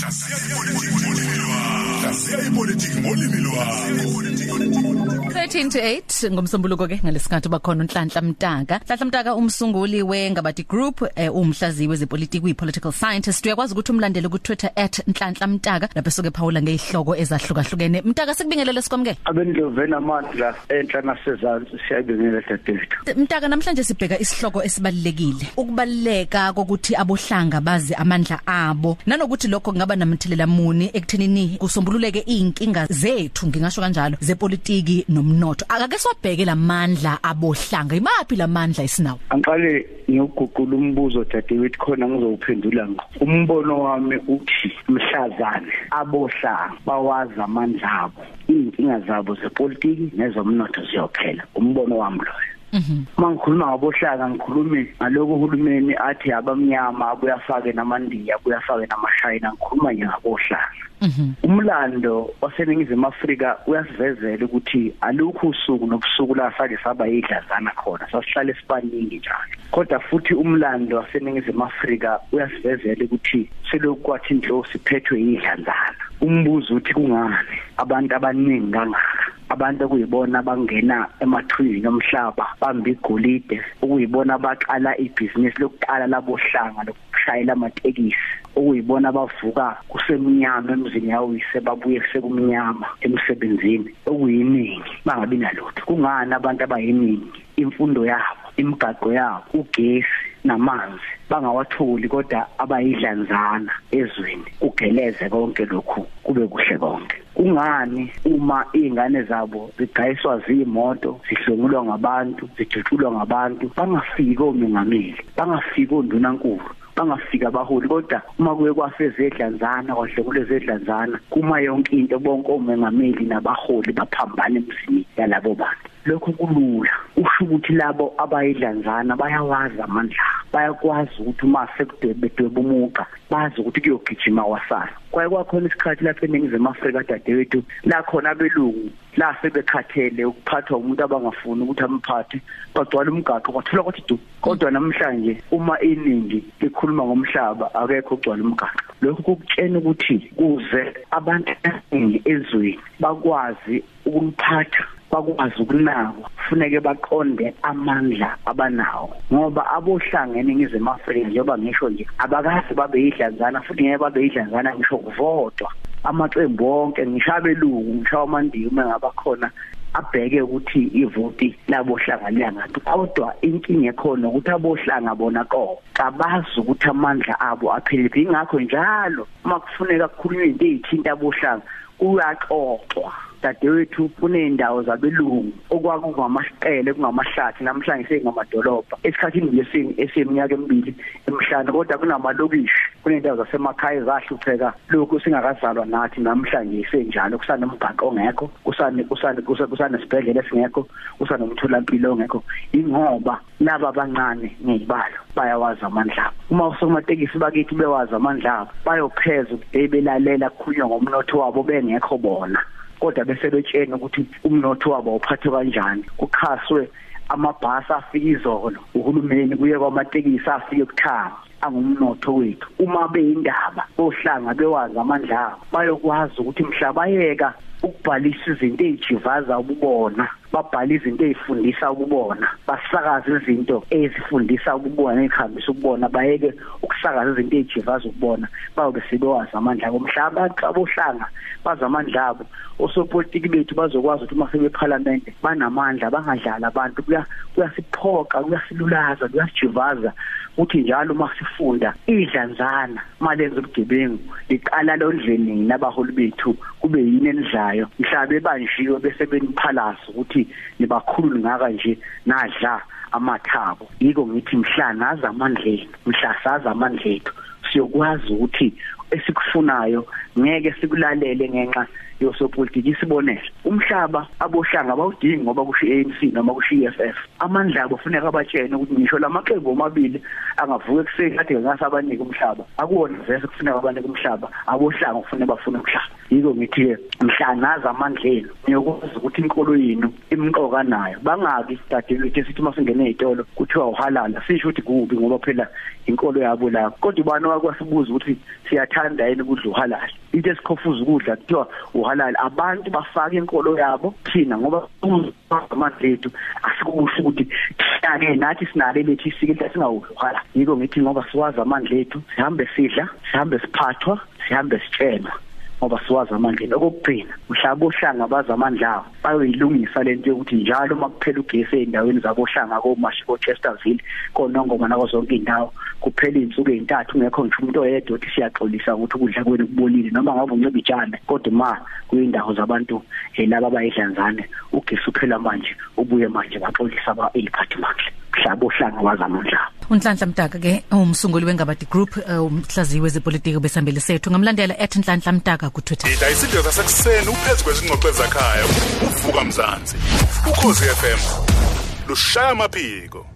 hlaziya ipolitiki ngolimi lwakho 13 to 8 ngomsombuluko ke ngalesikhathi bakhona uNhlanhla Mtaka. Nhlanhla Mtaka umsunguli weNgabati Group eh, umhlaziyi wezepolitiki uyipolitical scientist. Uyakwazi ukuthi umlandele ku Twitter @Nhlanhla Mtaka lapho soke Paula ngezihloko ezahlukahlukene. Mtaka sikubingelele sikwamukela abendlovena amandla enhla nasezantsi siyayibingelela dadewethu Mtaka namhlanje sibheka isihloko esibalekile ukubaleka kokuthi abohlanga bazi amandla abo nanokuthi lokho kungaba namthelela muni ekuthenini kusombululeke inkinga zethu ngingasho kanjalo zepolitiki nomnotho. Akake swabheke lamandla abohlanga. Imaphi lamandla esinawo angiqale ngiyoguqula umbuzo dadewethu khona ngizowuphendula ngqo. Umbono wami uthi mhlazane abohlanga bawazi amandla abo iy'nkinga zabo zepolitiki nezomnotho ziyophela. Umbono wami loyo. Mhm. Mangikhuluma ngabohlaka ngikhulume ngaloko uhulumeni athi abamnyama abuyafake namandiya abuyafake namashayina ngikhuluma nje ngabohlaka Mhm. umlando waseningizimu Afrika uyasivezela ukuthi alukho usuku nobusuku la sake saba yidlazana khona sasihlale sibaningi njalo. Kodwa futhi umlando waseningizimu Afrika uyasivezela ukuthi selokhu kwathi inhlosi iphethwe yidlazana. Umbuzo uthi kungani? Abantu abaningi kangaka? Abantu okuyibona bangena emathunjini omhlaba bamba igolide. Okuyibona baqala ibhizinisi lokuqala labohlanga lokushayela amatekisi. Okuyibona bavuka kusemnyama emzini yawise babuye sekumnyama emsebenzini. Okuyiningi bangabi nalutho. Kungani abantu abayiningi? Imfundo yabo imigaqo yabo ugesi namanzi bangawatholi kodwa abayidlanzana ezweni kugeleze konke lokhu kube kuhle konke. Kungani uma izingane zabo zigayiswa zimoto zihlongulwa ngabantu zijutshulwa ngabantu bangafiki omengameli bangafiki ondunankulu bangafika abaholi kodwa uma kuye kwasezedlanzana kwahlekule zedlanzana kuma yonke into bonke omengameli nabaholi baphambana emzini yalabo bantu. Lokho kulula. Usho ukuthi labo abayidlanzana bayawazi amandla. Bayakwazi ukuthi uma sekudwebe umuqa bazi ukuthi kuyogijima wasana kwaye kwakhona isikhathi lapha eningizimu Afrika dadewethu la khona abelungu la sebekhathele ukuphathwa umuntu abangafuni ukuthi amphathe bagcwala umgaqo kwathola kwathi du. Kodwa namhlanje uma iningi likhuluma ngomhlaba akekho ugcwala umgaqo. Lokho kukutshena ukuthi kuze abantu abaningi ezweni bakwazi ukuliphatha bakwazi ukunakwa kufuneke baqonde amandla abanawo. Ngoba abohlanga eningizimu Afrika njengoba ngisho nje abakazi babe yidlanzana futhi ngeke babe yidlanzana ngisho kuvodwa amaqembu wonke ngisho abelungu ngisho amandiya uma ngaba khona abheke ukuthi ivoti labohlanga liyangaphi kodwa inkinga ekhona ukuthi abohlanga bona ko kabazi ukuthi amandla abo aphelele. Ingakho njalo uma kufuneka kukhulunywe into ezithinta abohlanga kuyaxoxwa. Dadewethu kuneyindawo zabelungu okwakungamasiqele kungamahlathi namhlanje sengamadolobha esikhathini lesini eseminyaka emibili emhlanje kodwa kunamalokishi kuneyindawo zasemakhaya ezahlupheka. Lokhu singakazalwa nathi namhlanje senjalo kusanomgaqo ongekho kusane kusane kusanesibhedlela esingekho kusanomtholampilo ongekho. Ingoba laba abancane ngezibalo bayawazi amandla uma usomatekisi bakithi bewazi amandla abo bayopheza ukuthi belalela kukhulunywa ngomnotho wabo bengekho bona. Kodwa bese betshena ukuthi umnotho wabo uphathwe kanjani. Kukhaswe amabhasi afika izolo uhulumeni kuye kwamatekisi afike kuthanga angumnotho wethu. Uma beyindaba ohlanga bewazi amandla abo bayokwazi ukuthi mhlaba yeka ukubhalisa izinto ezijivaza ububona. Babhala izinto ezifundisa ububona basakaza izinto ezifundisa ububona ezikhambisa ububona bayeke ukusakaza izinto ezijivaza ububona bayobe sebewazi amandla omhlaba abohlanga baza amandla abo. Osopolitiki bethu bazokwazi ukuthi uma sebeparlament banamandla bangadlala abantu kuyasiphoqa kuyasilulaza kuyasijivaza. Uthi njalo uma sifunda idlanzana malenze ubugebengu liqala londleni nabaholi bethu kube yini enidlayo? Mhlabe banjiwe bese beniphalaza ukuthi nibakhulu ngaka nje nadla amathabo. Yiko ngithi mhla naza amandleni mhla saza amandlethu siyokwazi ukuthi esikufunayo ngeke sikulalele ngenxa yosopolitiki. Isibonelo umhlaba abohlanga bawudingi ngoba kusho iANC noma kusho iFF amandla abo kufuneka abatshene ukuthi ngisho lamaqembu omabili angavuka ekuseni kade ngasabanika umhlaba. Akuwona vese kufuneka abanike umhlaba abohlanga kufanele bafune umhlaba. Yiko ngithi mhlanaza amandleni ngiyokwazi ukuthi inkolo yenu imqoka nayo. Bangabi dadewethu sithi masingene ezitolo kuthiwa uhalala sisho ukuthi kubi ngoba phela inkolo yabo la. Kodwa ibani wakwasibuza ukuthi siyathanda yini ukudla uhalala into esikhofuza ukudla kuthiwa uhalala abantu bafaka inkolo yabo thina ngoba amandlethu asikusho ukuthi thina nathi sinale lethi isike singawuhala yiko ngithi ngoba siwazi amandlethu sihambe sidla sihambe siphathwa sihambe sitshena. Ngoba siwazi amandla. Okugcina mhlaba ohlanga bazamandla awo bayoyilungisa lento yokuthi njalo makuphela ugesi eindaweni zabohlanga komashi ko Chesterville konongoma nazo zonke indawo kuphela izinsuku ezintathu ngekho ngisho umuntu oyedwa uthi siyaxolisa ukuthi ukudla kwenu kubolile noma ngabe uncebe ijana kodwa ma kuyindawo zabantu laba abayidlanzane ugesi uphela manje ubuye manje baxolisa aba eliphathi mandla. Mhlaba ohlanga wazamandla. Unhlanhla mtaka ke umsunguli wengabadi group umhlaziwe zepolitiki besambele sethu. Ngamlandela @nhlanhla mtaka ku Twitter Ida isidlo sasekuseni uphezu kwezingxoxo ezakhaya uvuka mzansi. Ukhosi FM lushaya amaphiko.